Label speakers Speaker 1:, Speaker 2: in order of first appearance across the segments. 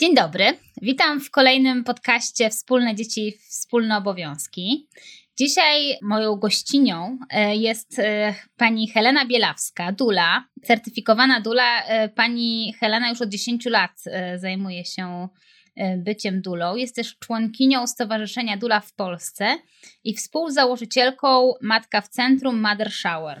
Speaker 1: Dzień dobry. Witam w kolejnym podcaście Wspólne Dzieci, Wspólne Obowiązki. Dzisiaj moją gościnią e, jest e, pani Helena Bielawska, Dula, certyfikowana Dula. E, pani Helena już od 10 lat zajmuje się byciem Dulą. Jest też członkinią Stowarzyszenia Dula w Polsce i współzałożycielką Matka w Centrum Mother Shower.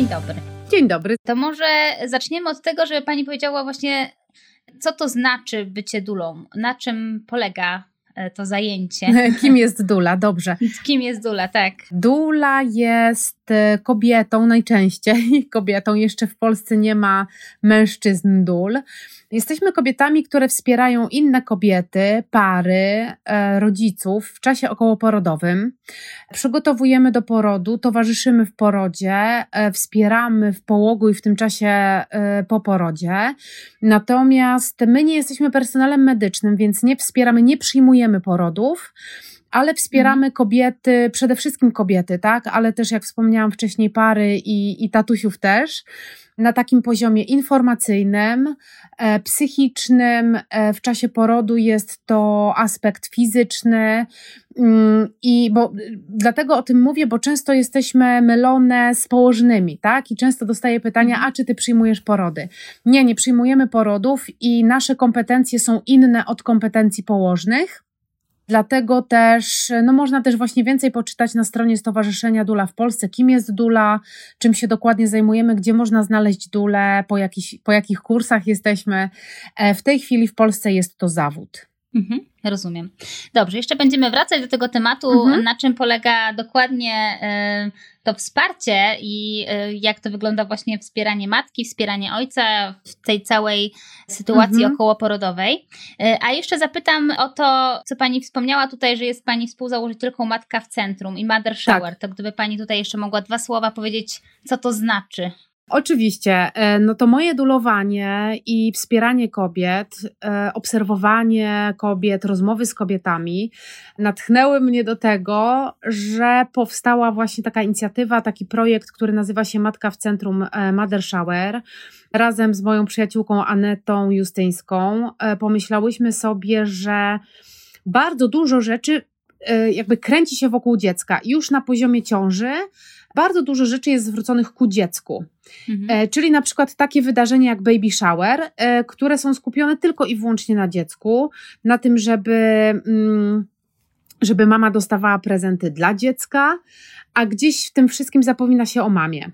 Speaker 1: Dzień dobry.
Speaker 2: Dzień dobry.
Speaker 1: To może zaczniemy od tego, żeby Pani powiedziała właśnie, co to znaczy bycie dulą, na czym polega e, to zajęcie.
Speaker 2: Kim jest dula? Dobrze.
Speaker 1: Kim jest dula, tak.
Speaker 2: Dula jest kobietą najczęściej. Kobietą jeszcze w Polsce nie ma mężczyzn dul. Jesteśmy kobietami, które wspierają inne kobiety, pary, e, rodziców w czasie okołoporodowym. Przygotowujemy do porodu, towarzyszymy w porodzie, e, wspieramy w połogu i w tym czasie e, po porodzie. Natomiast my nie jesteśmy personelem medycznym, więc nie wspieramy, nie przyjmujemy porodów ale wspieramy mhm. kobiety, przede wszystkim kobiety, tak, ale też jak wspomniałam wcześniej pary i, i tatusiów też na takim poziomie informacyjnym, e, psychicznym. E, w czasie porodu jest to aspekt fizyczny. Mm, I bo dlatego o tym mówię, bo często jesteśmy mylone z położnymi, tak? I często dostaję pytania, mhm. a czy ty przyjmujesz porody? Nie, nie przyjmujemy porodów i nasze kompetencje są inne od kompetencji położnych. Dlatego też, no można też właśnie więcej poczytać na stronie Stowarzyszenia Dula w Polsce, kim jest Dula, czym się dokładnie zajmujemy, gdzie można znaleźć Dulę, po, jakich, po jakich kursach jesteśmy. E, w tej chwili w Polsce jest to zawód.
Speaker 1: Mhm, rozumiem. Dobrze, jeszcze będziemy wracać do tego tematu, mhm. na czym polega dokładnie y, to wsparcie i y, jak to wygląda właśnie wspieranie matki, wspieranie ojca w tej całej sytuacji mhm. okołoporodowej. Y, a jeszcze zapytam o to, co Pani wspomniała tutaj, że jest Pani współzałożycielką Matka w Centrum i Mother Shower. Tak. To gdyby Pani tutaj jeszcze mogła dwa słowa powiedzieć, co to znaczy.
Speaker 2: Oczywiście, e, no to moje dulowanie i wspieranie kobiet, e, obserwowanie kobiet, rozmowy z kobietami natchnęły mnie do tego, że powstała właśnie taka inicjatywa, taki projekt, który nazywa się Matka w Centrum e, Mother Shower. Razem z moją przyjaciółką Anetą Justyńską pomyślałyśmy sobie, że bardzo dużo rzeczy jakby kręci się wokół dziecka już na poziomie ciąży, bardzo dużo rzeczy jest zwróconych ku dziecku. Mhm. E, czyli na przykład takie wydarzenia jak baby shower, e, które są skupione tylko i wyłącznie na dziecku, na tym, żeby. Mm, żeby mama dostawała prezenty dla dziecka, a gdzieś w tym wszystkim zapomina się o mamie.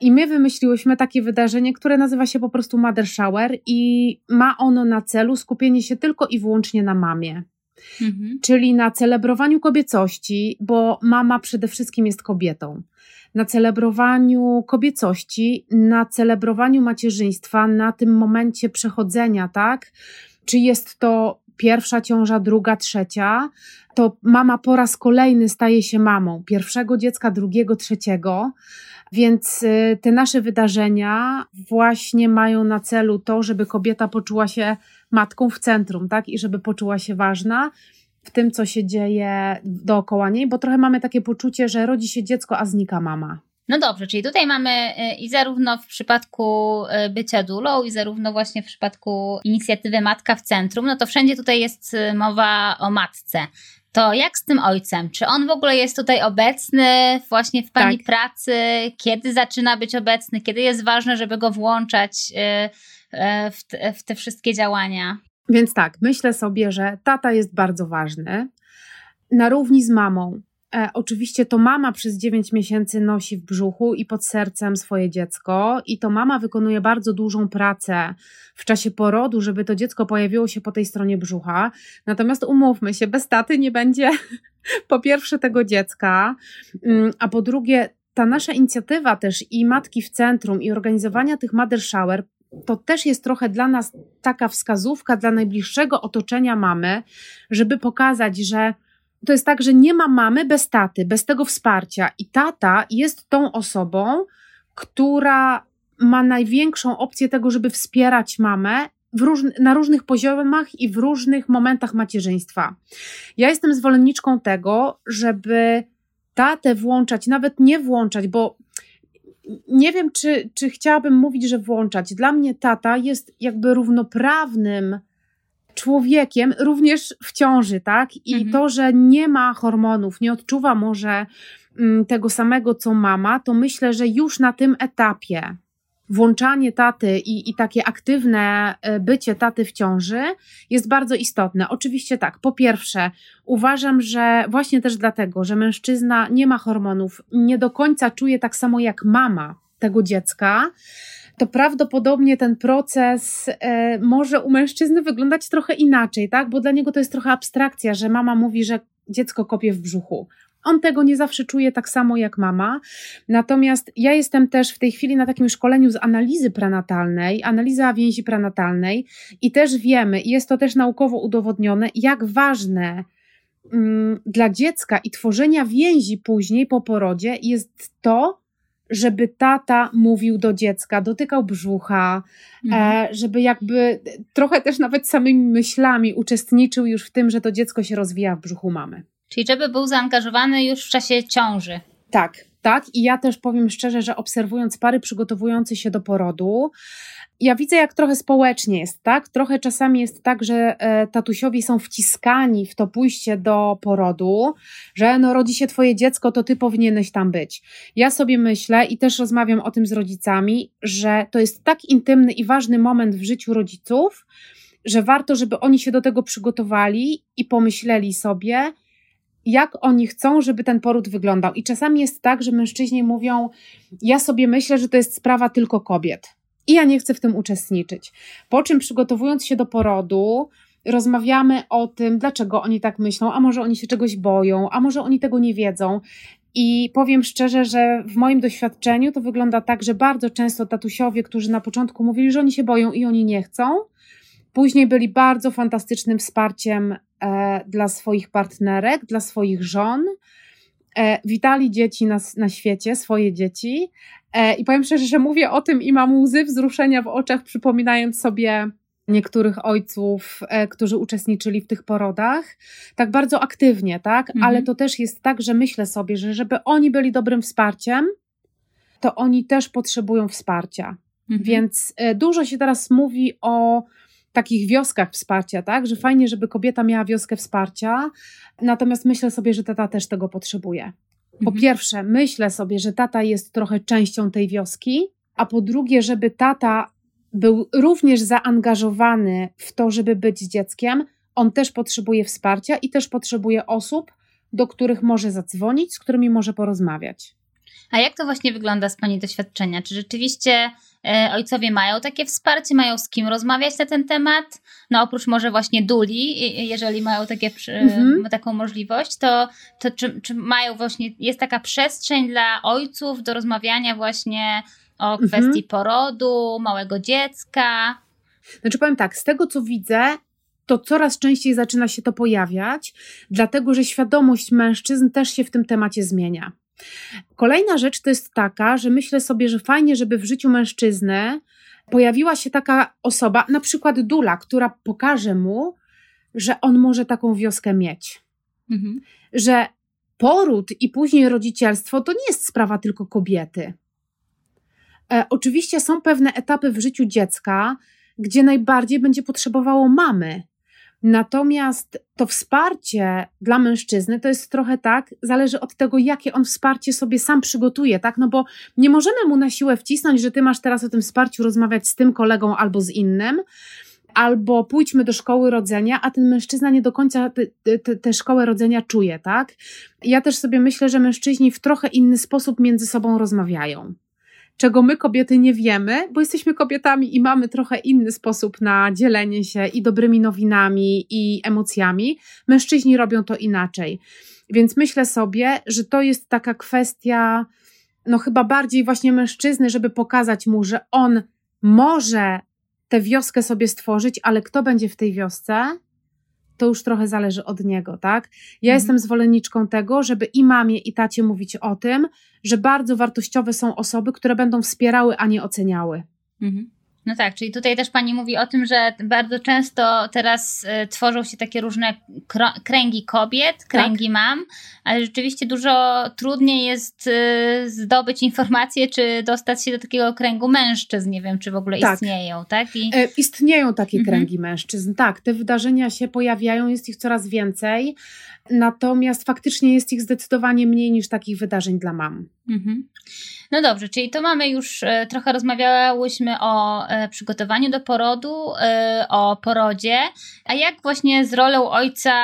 Speaker 2: I my wymyśliłyśmy takie wydarzenie, które nazywa się po prostu Mother Shower i ma ono na celu skupienie się tylko i wyłącznie na mamie. Mhm. Czyli na celebrowaniu kobiecości, bo mama przede wszystkim jest kobietą. Na celebrowaniu kobiecości, na celebrowaniu macierzyństwa, na tym momencie przechodzenia, tak? Czy jest to pierwsza ciąża, druga, trzecia, to mama po raz kolejny staje się mamą pierwszego dziecka, drugiego, trzeciego. Więc y, te nasze wydarzenia właśnie mają na celu to, żeby kobieta poczuła się matką w centrum, tak? I żeby poczuła się ważna w tym, co się dzieje dookoła niej, bo trochę mamy takie poczucie, że rodzi się dziecko, a znika mama.
Speaker 1: No dobrze, czyli tutaj mamy y, i zarówno w przypadku y, bycia dulą, i zarówno właśnie w przypadku inicjatywy Matka w Centrum, no to wszędzie tutaj jest mowa o matce. To jak z tym ojcem? Czy on w ogóle jest tutaj obecny właśnie w Pani tak. pracy? Kiedy zaczyna być obecny? Kiedy jest ważne, żeby go włączać y, y, w te, w te wszystkie działania?
Speaker 2: Więc tak, myślę sobie, że tata jest bardzo ważny. Na równi z mamą. E, oczywiście to mama przez 9 miesięcy nosi w brzuchu i pod sercem swoje dziecko, i to mama wykonuje bardzo dużą pracę w czasie porodu, żeby to dziecko pojawiło się po tej stronie brzucha. Natomiast umówmy się, bez taty nie będzie po pierwsze tego dziecka, mm, a po drugie, ta nasza inicjatywa też i Matki w Centrum i organizowania tych Mother Shower to też jest trochę dla nas taka wskazówka dla najbliższego otoczenia mamy, żeby pokazać, że to jest tak, że nie ma mamy bez taty, bez tego wsparcia. I tata jest tą osobą, która ma największą opcję tego, żeby wspierać mamę róż, na różnych poziomach i w różnych momentach macierzyństwa. Ja jestem zwolenniczką tego, żeby tatę włączać, nawet nie włączać, bo nie wiem, czy, czy chciałabym mówić, że włączać. Dla mnie tata jest jakby równoprawnym człowiekiem, również w ciąży, tak? I mhm. to, że nie ma hormonów, nie odczuwa może mm, tego samego co mama, to myślę, że już na tym etapie włączanie taty i, i takie aktywne e, bycie taty w ciąży jest bardzo istotne. Oczywiście tak, po pierwsze, uważam, że właśnie też dlatego, że mężczyzna nie ma hormonów, nie do końca czuje tak samo jak mama tego dziecka, to prawdopodobnie ten proces e, może u mężczyzny wyglądać trochę inaczej, tak? Bo dla niego to jest trochę abstrakcja, że mama mówi, że dziecko kopie w brzuchu. On tego nie zawsze czuje tak samo jak mama. Natomiast ja jestem też w tej chwili na takim szkoleniu z analizy prenatalnej, analiza więzi prenatalnej i też wiemy, i jest to też naukowo udowodnione, jak ważne mm, dla dziecka i tworzenia więzi później po porodzie jest to, żeby tata mówił do dziecka, dotykał brzucha, mhm. e, żeby jakby trochę też nawet samymi myślami uczestniczył już w tym, że to dziecko się rozwija w brzuchu mamy.
Speaker 1: Czyli żeby był zaangażowany już w czasie ciąży.
Speaker 2: Tak, tak. I ja też powiem szczerze, że obserwując pary przygotowujące się do porodu, ja widzę, jak trochę społecznie jest, tak? Trochę czasami jest tak, że e, tatusiowi są wciskani w to pójście do porodu, że no rodzi się twoje dziecko, to ty powinieneś tam być. Ja sobie myślę i też rozmawiam o tym z rodzicami, że to jest tak intymny i ważny moment w życiu rodziców, że warto, żeby oni się do tego przygotowali i pomyśleli sobie, jak oni chcą, żeby ten poród wyglądał. I czasami jest tak, że mężczyźni mówią: Ja sobie myślę, że to jest sprawa tylko kobiet i ja nie chcę w tym uczestniczyć. Po czym przygotowując się do porodu, rozmawiamy o tym, dlaczego oni tak myślą, a może oni się czegoś boją, a może oni tego nie wiedzą. I powiem szczerze, że w moim doświadczeniu to wygląda tak, że bardzo często tatusiowie, którzy na początku mówili, że oni się boją i oni nie chcą, później byli bardzo fantastycznym wsparciem e, dla swoich partnerek, dla swoich żon. E, witali dzieci na, na świecie, swoje dzieci, E, I powiem szczerze, że mówię o tym i mam łzy wzruszenia w oczach, przypominając sobie niektórych ojców, którzy uczestniczyli w tych porodach, tak bardzo aktywnie, tak? Mhm. Ale to też jest tak, że myślę sobie, że żeby oni byli dobrym wsparciem, to oni też potrzebują wsparcia. Mhm. Więc dużo się teraz mówi o takich wioskach wsparcia, tak? Że fajnie, żeby kobieta miała wioskę wsparcia, natomiast myślę sobie, że tata też tego potrzebuje. Po mhm. pierwsze, myślę sobie, że tata jest trochę częścią tej wioski, a po drugie, żeby tata był również zaangażowany w to, żeby być dzieckiem, on też potrzebuje wsparcia i też potrzebuje osób, do których może zadzwonić, z którymi może porozmawiać.
Speaker 1: A jak to właśnie wygląda z Pani doświadczenia? Czy rzeczywiście e, ojcowie mają takie wsparcie, mają z kim rozmawiać na ten temat? No oprócz może właśnie duli, jeżeli mają takie, mhm. taką możliwość, to, to czy, czy mają właśnie, jest taka przestrzeń dla ojców do rozmawiania właśnie o mhm. kwestii mhm. porodu, małego dziecka?
Speaker 2: Znaczy powiem tak, z tego co widzę, to coraz częściej zaczyna się to pojawiać, dlatego że świadomość mężczyzn też się w tym temacie zmienia. Kolejna rzecz to jest taka, że myślę sobie, że fajnie, żeby w życiu mężczyzny pojawiła się taka osoba, na przykład Dula, która pokaże mu, że on może taką wioskę mieć. Mhm. Że poród i później rodzicielstwo to nie jest sprawa tylko kobiety. E, oczywiście są pewne etapy w życiu dziecka, gdzie najbardziej będzie potrzebowało mamy. Natomiast to wsparcie dla mężczyzny to jest trochę tak, zależy od tego, jakie on wsparcie sobie sam przygotuje, tak? No bo nie możemy mu na siłę wcisnąć, że ty masz teraz o tym wsparciu rozmawiać z tym kolegą albo z innym. albo pójdźmy do szkoły rodzenia, a ten mężczyzna nie do końca tę szkołę rodzenia czuje, tak? Ja też sobie myślę, że mężczyźni w trochę inny sposób między sobą rozmawiają. Czego my kobiety nie wiemy, bo jesteśmy kobietami i mamy trochę inny sposób na dzielenie się i dobrymi nowinami, i emocjami. Mężczyźni robią to inaczej. Więc myślę sobie, że to jest taka kwestia, no chyba bardziej właśnie mężczyzny, żeby pokazać mu, że on może tę wioskę sobie stworzyć, ale kto będzie w tej wiosce, to już trochę zależy od niego, tak? Ja mhm. jestem zwolenniczką tego, żeby i mamie, i tacie mówić o tym, że bardzo wartościowe są osoby, które będą wspierały, a nie oceniały. Mhm.
Speaker 1: No tak, czyli tutaj też pani mówi o tym, że bardzo często teraz y, tworzą się takie różne kręgi kobiet, tak. kręgi tak. mam, ale rzeczywiście dużo trudniej jest y, zdobyć informacje, czy dostać się do takiego kręgu mężczyzn. Nie wiem, czy w ogóle tak. istnieją, tak?
Speaker 2: I... E, istnieją takie mhm. kręgi mężczyzn, tak. Te wydarzenia się pojawiają, jest ich coraz więcej, natomiast faktycznie jest ich zdecydowanie mniej niż takich wydarzeń dla mam. Mhm.
Speaker 1: No dobrze, czyli to mamy już, e, trochę rozmawiałyśmy o e, przygotowaniu do porodu, e, o porodzie, a jak właśnie z rolą ojca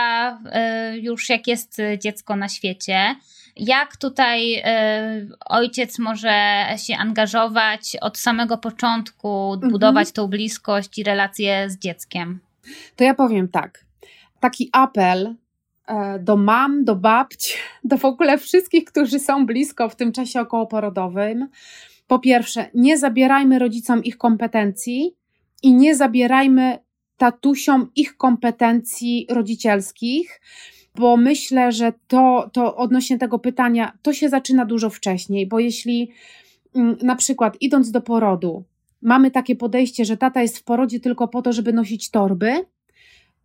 Speaker 1: już jak jest dziecko na świecie? Jak tutaj ojciec może się angażować od samego początku, mhm. budować tą bliskość i relacje z dzieckiem?
Speaker 2: To ja powiem tak. Taki apel do mam, do babci, do w ogóle wszystkich, którzy są blisko w tym czasie okołoporodowym. Po pierwsze, nie zabierajmy rodzicom ich kompetencji i nie zabierajmy tatusiom ich kompetencji rodzicielskich, bo myślę, że to, to odnośnie tego pytania, to się zaczyna dużo wcześniej, bo jeśli mm, na przykład idąc do porodu, mamy takie podejście, że tata jest w porodzie tylko po to, żeby nosić torby,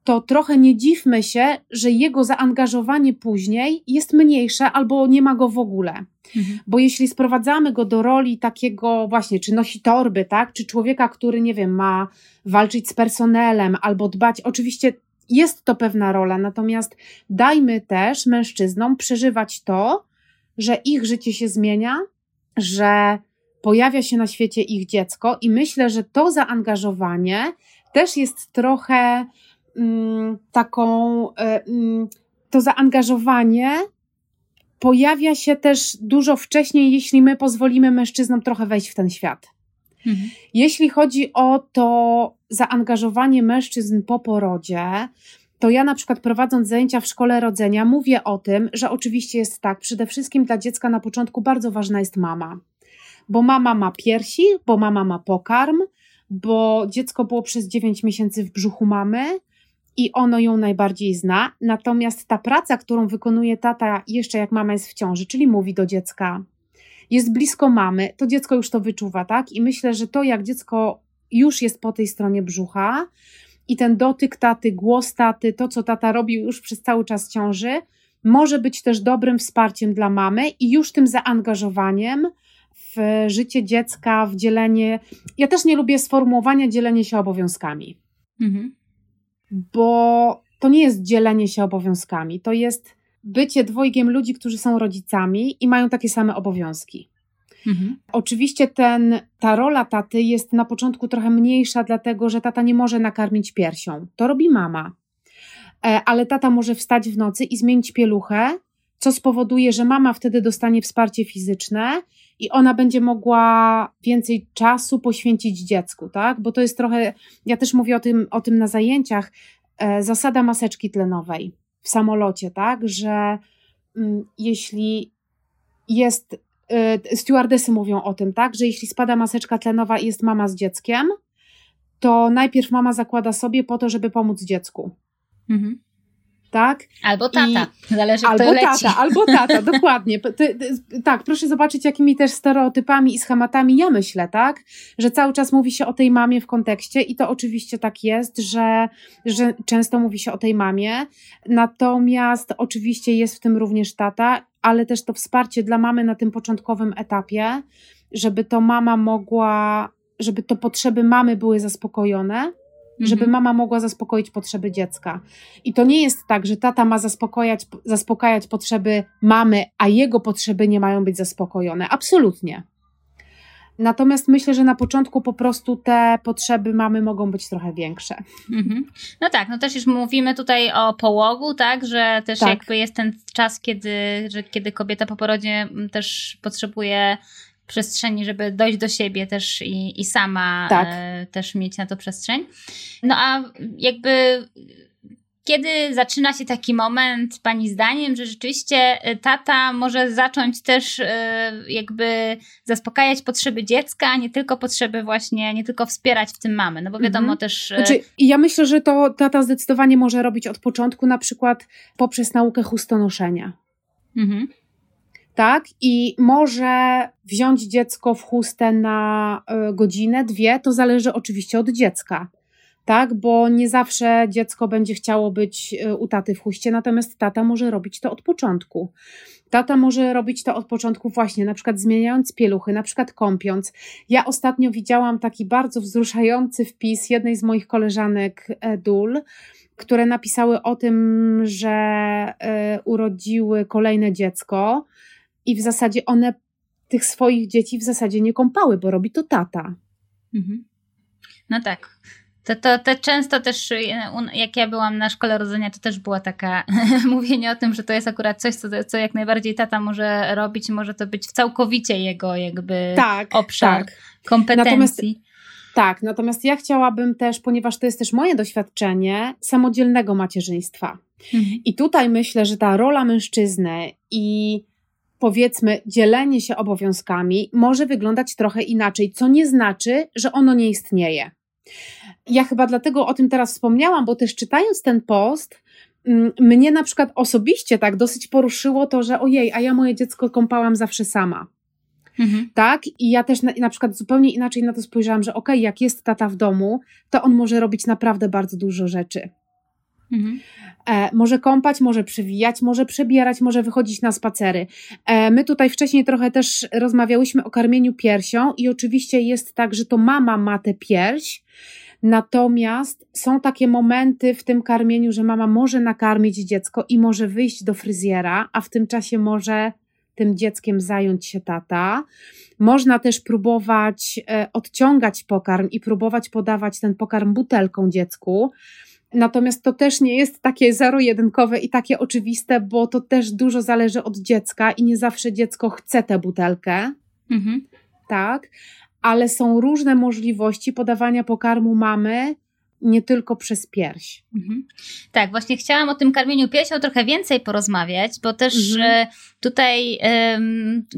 Speaker 2: to trochę nie dziwmy się, że jego zaangażowanie później jest mniejsze albo nie ma go w ogóle. Mhm. Bo jeśli sprowadzamy go do roli takiego właśnie, czy nosi torby, tak, czy człowieka, który, nie wiem, ma walczyć z personelem albo dbać, oczywiście jest to pewna rola, natomiast dajmy też mężczyznom przeżywać to, że ich życie się zmienia, że pojawia się na świecie ich dziecko i myślę, że to zaangażowanie też jest trochę taką, e, mm, to zaangażowanie pojawia się też dużo wcześniej, jeśli my pozwolimy mężczyznom trochę wejść w ten świat. Mhm. Jeśli chodzi o to zaangażowanie mężczyzn po porodzie, to ja na przykład prowadząc zajęcia w szkole rodzenia mówię o tym, że oczywiście jest tak, przede wszystkim dla dziecka na początku bardzo ważna jest mama. Bo mama ma piersi, bo mama ma pokarm, bo dziecko było przez 9 miesięcy w brzuchu mamy, i ono ją najbardziej zna. Natomiast ta praca, którą wykonuje tata jeszcze jak mama jest w ciąży, czyli mówi do dziecka, jest blisko mamy, to dziecko już to wyczuwa, tak? I myślę, że to jak dziecko już jest po tej stronie brzucha i ten dotyk taty, głos taty, to co tata robił już przez cały czas ciąży, może być też dobrym wsparciem dla mamy i już tym zaangażowaniem w życie dziecka, w dzielenie. Ja też nie lubię sformułowania dzielenie się obowiązkami. Mhm bo to nie jest dzielenie się obowiązkami, to jest bycie dwojgiem ludzi, którzy są rodzicami i mają takie same obowiązki. Mhm. Oczywiście ten, ta rola taty jest na początku trochę mniejsza, dlatego że tata nie może nakarmić piersią. To robi mama. E, ale tata może wstać w nocy i zmienić pieluchę, co spowoduje, że mama wtedy dostanie wsparcie fizyczne i ona będzie mogła więcej czasu poświęcić dziecku, tak? Bo to jest trochę, ja też mówię o tym, o tym na zajęciach, e, zasada maseczki tlenowej w samolocie, tak? Że mm, jeśli jest, e, stewardesy mówią o tym, tak? Że jeśli spada maseczka tlenowa i jest mama z dzieckiem, to najpierw mama zakłada sobie po to, żeby pomóc dziecku. Mhm tak?
Speaker 1: Albo tata, I, zależy
Speaker 2: albo
Speaker 1: kto
Speaker 2: leci. tata, Albo tata, dokładnie. Ty, ty, tak, proszę zobaczyć, jakimi też stereotypami i schematami ja myślę, tak? Że cały czas mówi się o tej mamie w kontekście i to oczywiście tak jest, że, że często mówi się o tej mamie, natomiast oczywiście jest w tym również tata, ale też to wsparcie dla mamy na tym początkowym etapie, żeby to mama mogła, żeby to potrzeby mamy były zaspokojone, żeby mhm. mama mogła zaspokoić potrzeby dziecka. I to nie jest tak, że tata ma zaspokajać, zaspokajać potrzeby mamy, a jego potrzeby nie mają być zaspokojone. Absolutnie. Natomiast myślę, że na początku po prostu te potrzeby mamy mogą być trochę większe.
Speaker 1: Mhm. No tak, no też już mówimy tutaj o połogu, tak, że też tak. jakby jest ten czas, kiedy, że kiedy kobieta po porodzie też potrzebuje przestrzeni, żeby dojść do siebie też i, i sama tak. e, też mieć na to przestrzeń. No a jakby kiedy zaczyna się taki moment, Pani zdaniem, że rzeczywiście e, tata może zacząć też e, jakby zaspokajać potrzeby dziecka, a nie tylko potrzeby właśnie, nie tylko wspierać w tym mamy, no bo wiadomo mhm. też...
Speaker 2: E, znaczy, ja myślę, że to tata zdecydowanie może robić od początku, na przykład poprzez naukę chustonoszenia. Mhm. Tak, i może wziąć dziecko w chustę na godzinę, dwie, to zależy oczywiście od dziecka tak? Bo nie zawsze dziecko będzie chciało być e, u taty w chuście, natomiast tata może robić to od początku. Tata może robić to od początku właśnie, na przykład zmieniając pieluchy, na przykład kąpiąc. Ja ostatnio widziałam taki bardzo wzruszający wpis jednej z moich koleżanek e, Dul, które napisały o tym, że y, urodziły kolejne dziecko i w zasadzie one tych swoich dzieci w zasadzie nie kąpały, bo robi to tata. Mhm.
Speaker 1: No tak. To, to, to często też, jak ja byłam na szkole rodzenia, to też była taka mówienie o tym, że to jest akurat coś, co, co jak najbardziej tata może robić, może to być całkowicie jego jakby tak, obszar tak. kompetencji. Natomiast,
Speaker 2: tak, natomiast ja chciałabym też, ponieważ to jest też moje doświadczenie, samodzielnego macierzyństwa. Mhm. I tutaj myślę, że ta rola mężczyzny i powiedzmy dzielenie się obowiązkami może wyglądać trochę inaczej, co nie znaczy, że ono nie istnieje. Ja chyba dlatego o tym teraz wspomniałam, bo też czytając ten post, mm, mnie na przykład osobiście tak dosyć poruszyło to, że ojej, a ja moje dziecko kąpałam zawsze sama. Mhm. Tak? I ja też na, na, przykład zupełnie inaczej na to spojrzałam, że okej, okay, jak jest tata w domu, to on może robić naprawdę bardzo dużo rzeczy. Mhm. E, może kąpać, może przywijać, może przebierać, może wychodzić na spacery. E, my tutaj wcześniej trochę też rozmawiałyśmy o karmieniu piersią i oczywiście jest tak, że to mama ma tę pierś, Natomiast są takie momenty w tym karmieniu, że mama może nakarmić dziecko i może wyjść do fryzjera, a w tym czasie może tym dzieckiem zająć się tata. Można też próbować e, odciągać pokarm i próbować podawać ten pokarm butelką dziecku. Natomiast to też nie jest takie zero-jedynkowe i takie oczywiste, bo to też dużo zależy od dziecka i nie zawsze dziecko chce tę butelkę. Mhm. Tak, ale są różne możliwości podawania pokarmu mamy nie tylko przez pierś. Mhm.
Speaker 1: Tak, właśnie chciałam o tym karmieniu piersią trochę więcej porozmawiać, bo też mhm. E, tutaj,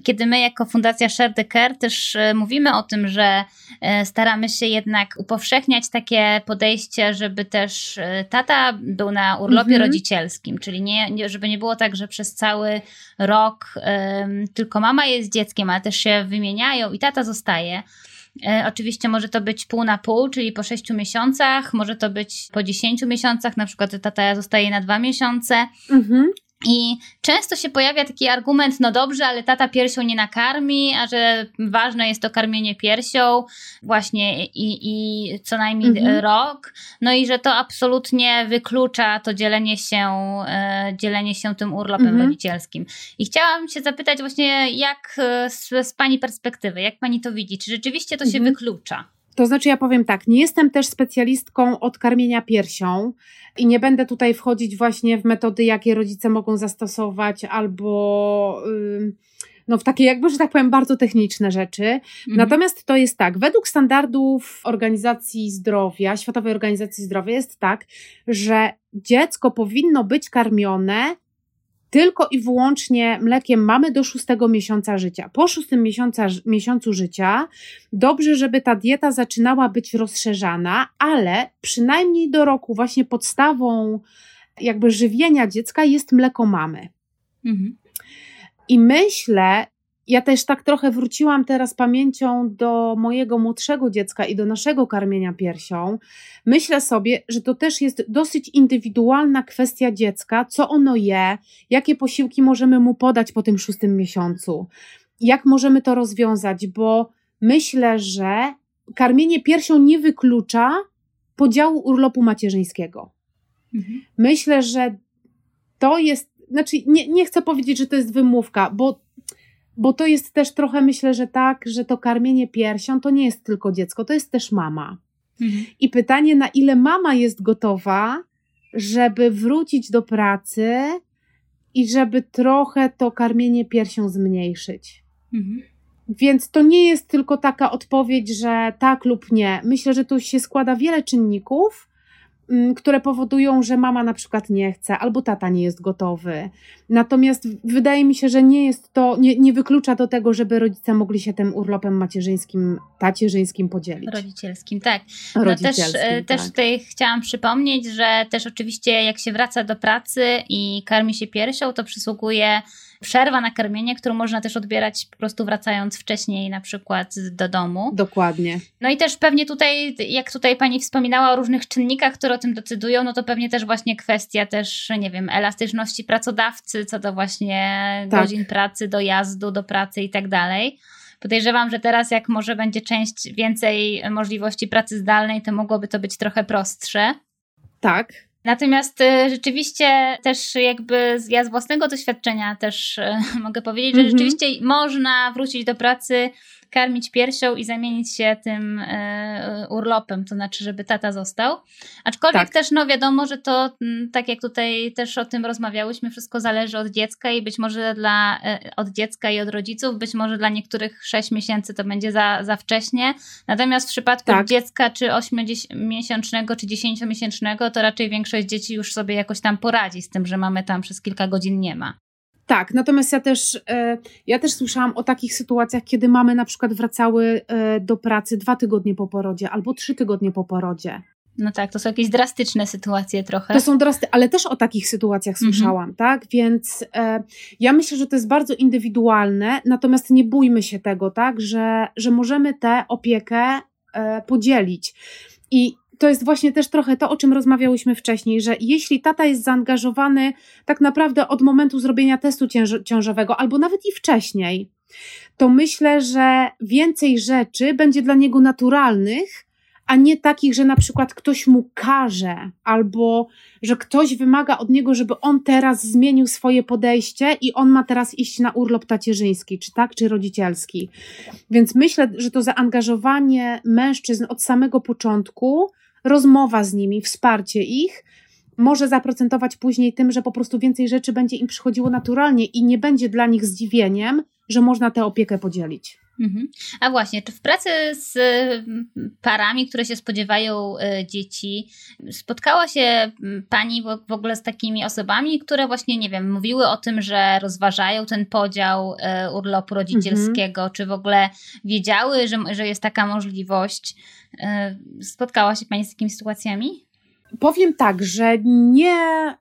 Speaker 1: kiedy my jako Fundacja Share the Care też e, mówimy o tym, że e, staramy się jednak upowszechniać takie podejście, żeby też tata był na urlopie mhm. rodzicielskim, czyli nie, żeby nie było tak, że przez cały rok tylko mama jest dzieckiem, ale też się wymieniają i tata zostaje. E, oczywiście może to być pół na pół, czyli po 6 miesiącach, może to być po 10 miesiącach, na przykład tata zostaje na dwa miesiące. Mhm. I często się pojawia taki argument, no dobrze, ale tata piersią nie nakarmi, a że ważne jest to karmienie piersią właśnie i, i co najmniej mhm. rok. No i że to absolutnie wyklucza to dzielenie się, e, dzielenie się tym urlopem mhm. rodzicielskim. I chciałam się zapytać właśnie, jak e, z, z Pani perspektywy, jak Pani to widzi? Czy rzeczywiście to mhm. się wyklucza?
Speaker 2: To znaczy, ja powiem tak, nie jestem też specjalistką od karmienia piersią i nie będę tutaj wchodzić właśnie w metody, jakie rodzice mogą zastosować, albo no, w takie, jakby, że tak powiem, bardzo techniczne rzeczy. Mhm. Natomiast to jest tak, według standardów Organizacji Zdrowia, Światowej Organizacji Zdrowia, jest tak, że dziecko powinno być karmione tylko i wyłącznie mlekiem mamy do szóstego miesiąca życia. Po szóstym miesiąca, miesiącu życia dobrze, żeby ta dieta zaczynała być rozszerzana, ale przynajmniej do roku właśnie podstawą jakby żywienia dziecka jest mleko mamy. Mhm. I myślę, ja też tak trochę wróciłam teraz pamięcią do mojego młodszego dziecka i do naszego karmienia piersią. Myślę sobie, że to też jest dosyć indywidualna kwestia dziecka, co ono je, jakie posiłki możemy mu podać po tym szóstym miesiącu, jak możemy to rozwiązać, bo myślę, że karmienie piersią nie wyklucza podziału urlopu macierzyńskiego. Mhm. Myślę, że to jest, znaczy nie, nie chcę powiedzieć, że to jest wymówka, bo bo to jest też trochę, myślę, że tak, że to karmienie piersią to nie jest tylko dziecko, to jest też mama. Mhm. I pytanie, na ile mama jest gotowa, żeby wrócić do pracy i żeby trochę to karmienie piersią zmniejszyć. Mhm. Więc to nie jest tylko taka odpowiedź, że tak lub nie. Myślę, że tu się składa wiele czynników, które powodują, że mama na przykład nie chce, albo tata nie jest gotowy. Natomiast wydaje mi się, że nie jest to, nie, nie wyklucza do tego, żeby rodzice mogli się tym urlopem macierzyńskim, tacierzyńskim podzielić.
Speaker 1: Rodzicielskim, tak. No Rodzicielskim, też, tak. też tutaj chciałam przypomnieć, że też oczywiście jak się wraca do pracy i karmi się piersią, to przysługuje przerwa na karmienie, którą można też odbierać po prostu wracając wcześniej na przykład do domu.
Speaker 2: Dokładnie.
Speaker 1: No i też pewnie tutaj, jak tutaj pani wspominała o różnych czynnikach, które o tym decydują, no to pewnie też właśnie kwestia też, nie wiem, elastyczności pracodawcy, co do właśnie tak. godzin pracy, dojazdu do pracy i tak dalej. Podejrzewam, że teraz jak może będzie część więcej możliwości pracy zdalnej, to mogłoby to być trochę prostsze.
Speaker 2: Tak,
Speaker 1: Natomiast y, rzeczywiście też jakby ja z własnego doświadczenia też y, mogę powiedzieć, że mm -hmm. rzeczywiście można wrócić do pracy karmić piersią i zamienić się tym e, urlopem, to znaczy, żeby tata został. Aczkolwiek tak. też, no wiadomo, że to, mm, tak jak tutaj też o tym rozmawiałyśmy, wszystko zależy od dziecka i być może dla, e, od dziecka i od rodziców, być może dla niektórych 6 miesięcy to będzie za, za wcześnie. Natomiast w przypadku tak. dziecka, czy 8-miesięcznego, czy 10-miesięcznego, to raczej większość dzieci już sobie jakoś tam poradzi z tym, że mamy tam przez kilka godzin nie ma.
Speaker 2: Tak, natomiast ja też, e, ja też słyszałam o takich sytuacjach, kiedy mamy na przykład wracały e, do pracy dwa tygodnie po porodzie albo trzy tygodnie po porodzie.
Speaker 1: No tak, to są jakieś drastyczne sytuacje trochę.
Speaker 2: To są drastyczne, ale też o takich sytuacjach mhm. słyszałam, tak? Więc e, ja myślę, że to jest bardzo indywidualne, natomiast nie bójmy się tego, tak? Że, że możemy tę opiekę e, podzielić. I to jest właśnie też trochę to, o czym rozmawiałyśmy wcześniej, że jeśli tata jest zaangażowany tak naprawdę od momentu zrobienia testu ciążowego, albo nawet i wcześniej, to myślę, że więcej rzeczy będzie dla niego naturalnych, a nie takich, że na przykład ktoś mu każe, albo że ktoś wymaga od niego, żeby on teraz zmienił swoje podejście i on ma teraz iść na urlop tacierzyński, czy tak, czy rodzicielski. Więc myślę, że to zaangażowanie mężczyzn od samego początku rozmowa z nimi, wsparcie ich może zaprocentować później tym, że po prostu więcej rzeczy będzie im przychodziło naturalnie i nie będzie dla nich zdziwieniem, że można tę opiekę podzielić.
Speaker 1: Mhm. A właśnie, czy w pracy z parami, które się spodziewają e, dzieci, spotkała się Pani w ogóle z takimi osobami, które właśnie, nie wiem, mówiły o tym, że rozważają ten podział e, urlopu rodzicielskiego, mhm. czy w ogóle wiedziały, że, że jest taka możliwość? E, spotkała się Pani z takimi sytuacjami?
Speaker 2: Powiem tak, że nie,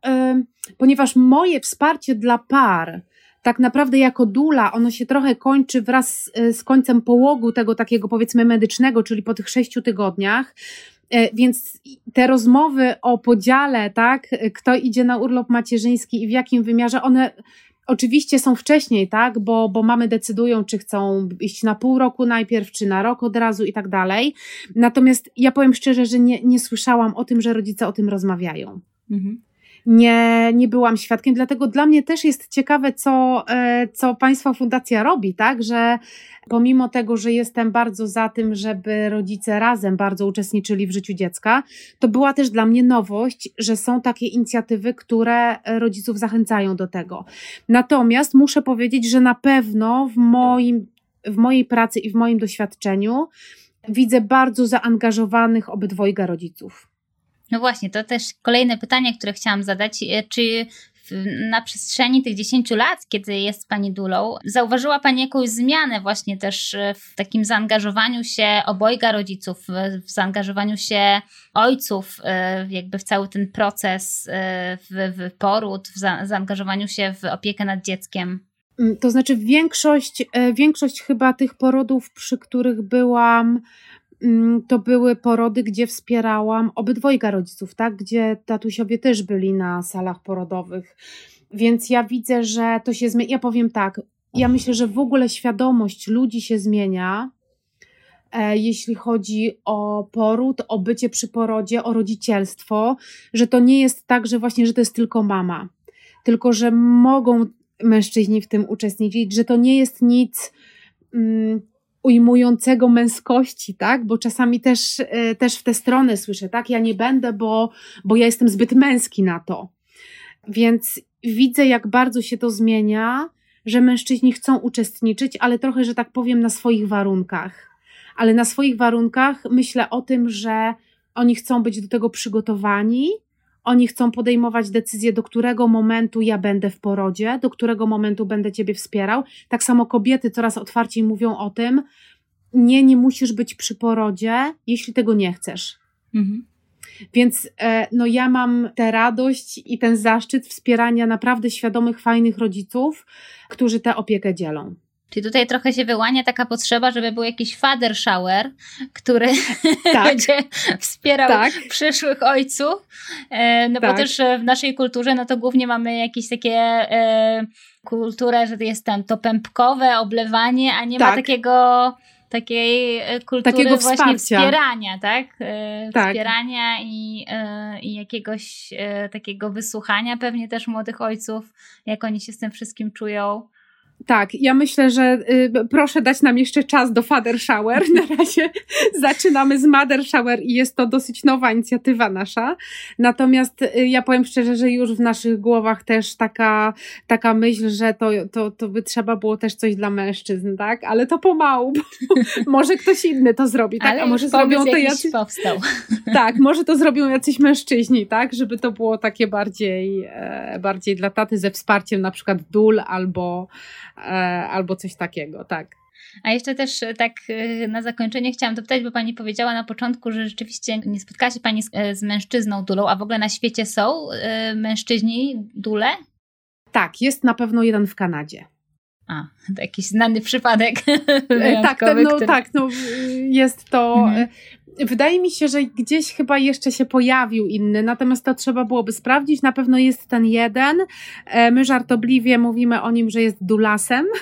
Speaker 2: ponieważ moje wsparcie dla par, tak naprawdę jako dula ono się trochę kończy wraz e, z końcem połogu tego takiego powiedzmy medycznego, czyli po tych sześciu tygodniach. E, więc te rozmowy o podziale, tak, kto idzie na urlop macierzyński i w jakim wymiarze, one oczywiście są wcześniej, tak, bo, bo mamy decydują, czy chcą iść na pół roku najpierw, czy na rok od razu i tak dalej. Natomiast ja powiem szczerze, że nie, nie słyszałam o tym, że rodzice o tym rozmawiają. Mhm nie, nie byłam świadkiem, dlatego dla mnie też jest ciekawe, co, e, co Państwa Fundacja robi, tak, że pomimo tego, że jestem bardzo za tym, żeby rodzice razem bardzo uczestniczyli w życiu dziecka, to była też dla mnie nowość, że są takie inicjatywy, które rodziców zachęcają do tego. Natomiast muszę powiedzieć, że na pewno w moim, w mojej pracy i w moim doświadczeniu widzę bardzo zaangażowanych obydwojga rodziców.
Speaker 1: No właśnie, to też kolejne pytanie, które chciałam zadać. E, czy na przestrzeni tych 10 lat, kiedy jest Pani Dulą, zauważyła Pani jakąś zmianę właśnie też e, w takim zaangażowaniu się obojga rodziców, w zaangażowaniu się ojców e, jakby w cały ten proces, w, w poród, w zaangażowaniu się w opiekę nad dzieckiem?
Speaker 2: Mm, to znaczy większość, większość chyba tych porodów, przy których byłam, to były porody, gdzie wspierałam obydwojga rodziców, tak? Gdzie tatusiowie też byli na salach porodowych. Więc ja widzę, że to się zmienia. Ja powiem tak, ja myślę, że w ogóle świadomość ludzi się zmienia, e, jeśli chodzi o poród, o bycie przy porodzie, o rodzicielstwo, że to nie jest tak, że właśnie, że to jest tylko mama, tylko że mogą mężczyźni w tym uczestniczyć, że to nie jest nic um, ujmującego męskości, tak? Bo czasami też, y, też w tę stronę słyszę, tak? Ja nie będę, bo, bo ja jestem zbyt męski na to. Więc widzę, jak bardzo się to zmienia, że mężczyźni chcą uczestniczyć, ale trochę, że tak powiem, na swoich warunkach. Ale na swoich warunkach myślę o tym, że oni chcą być do tego przygotowani, oni chcą podejmować decyzję, do którego momentu ja będę w porodzie, do którego momentu będę Ciebie wspierał. Tak samo kobiety coraz otwarciej mówią o tym, nie, nie musisz być przy porodzie, jeśli tego nie chcesz. Mhm. Więc e, no ja mam tę radość i ten zaszczyt wspierania naprawdę świadomych, fajnych rodziców, którzy tę opiekę dzielą.
Speaker 1: Czyli tutaj trochę się wyłania taka potrzeba, żeby był jakiś father shower, który tak. będzie wspierał tak. przyszłych ojców. E, no tak. bo też w naszej kulturze, no to głównie mamy jakieś takie e, kulturę, że jest tam to pępkowe oblewanie, a nie ma tak. takiego takiej e, kultury Takiego właśnie wsparcia. wspierania, tak? E, tak? Wspierania i, e, i jakiegoś takiego wysłuchania pewnie też młodych ojców, jak oni się z tym wszystkim czują.
Speaker 2: Tak, ja myślę, że y, proszę dać nam jeszcze czas do Father Shower. Na razie zaczynamy z Mother Shower i jest to dosyć nowa inicjatywa nasza. Natomiast y, ja powiem szczerze, że już w naszych głowach też taka, taka myśl, że to, to, to by trzeba było też coś dla mężczyzn, tak? Ale to pomału, bo może ktoś inny to zrobi, tak?
Speaker 1: Ale A może zrobią to jacyś. Powstał.
Speaker 2: Tak, może to zrobią jacyś mężczyźni, tak? Żeby to było takie bardziej, e, bardziej dla taty ze wsparciem na przykład dul albo albo coś takiego, tak.
Speaker 1: A jeszcze też e, tak e, na zakończenie chciałam dopytać, bo Pani powiedziała na początku, że rzeczywiście nie spotkała się Pani z, z mężczyzną dulą, a w ogóle na świecie są mężczyźni dule?
Speaker 2: Tak, jest na pewno jeden w Kanadzie.
Speaker 1: A, to jakiś znany przypadek.
Speaker 2: tak, ten, no, który... tak, no, jest to. Mhm. Wydaje mi się, że gdzieś chyba jeszcze się pojawił inny, natomiast to trzeba byłoby sprawdzić. Na pewno jest ten jeden. E, my żartobliwie mówimy o nim, że jest dulasem.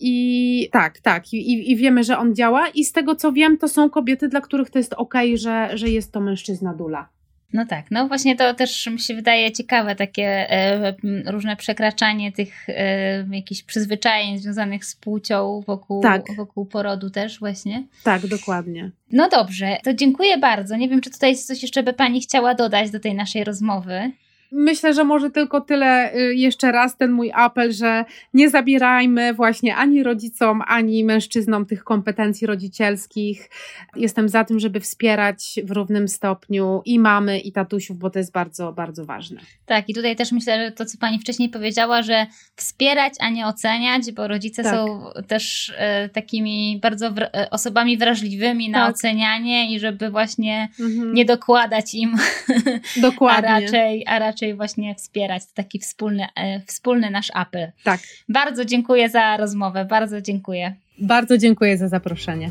Speaker 2: I tak, tak. I, I wiemy, że on działa. I z tego co wiem, to są kobiety, dla których to jest ok, że, że jest to mężczyzna dula.
Speaker 1: No tak, no właśnie to też mi się wydaje ciekawe, takie e, różne przekraczanie tych e, jakichś przyzwyczajeń związanych z płcią wokół, tak. wokół porodu też właśnie.
Speaker 2: Tak, dokładnie.
Speaker 1: No dobrze, to dziękuję bardzo. Nie wiem, czy tutaj coś jeszcze by Pani chciała dodać do tej naszej rozmowy.
Speaker 2: Myślę, że może tylko tyle y, jeszcze raz ten mój apel, że nie zabierajmy właśnie ani rodzicom, ani mężczyznom tych kompetencji rodzicielskich. Jestem za tym, żeby wspierać w równym stopniu i mamy, i tatusiów, bo to jest bardzo, bardzo ważne.
Speaker 1: Tak, i tutaj też myślę, że to, co Pani wcześniej powiedziała, że wspierać, a nie oceniać, bo rodzice tak. są też e, takimi bardzo wra e, osobami wrażliwymi na tak. ocenianie i żeby właśnie mhm. nie dokładać im, Dokładnie. a raczej, a raczej raczej właśnie wspierać. To taki wspólny, e, wspólny nasz apel.
Speaker 2: Tak.
Speaker 1: Bardzo dziękuję za rozmowę, bardzo dziękuję.
Speaker 2: Bardzo dziękuję za zaproszenie.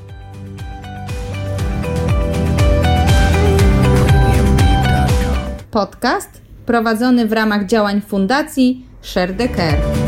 Speaker 3: Podcast prowadzony w ramach działań Fundacji Share the Care.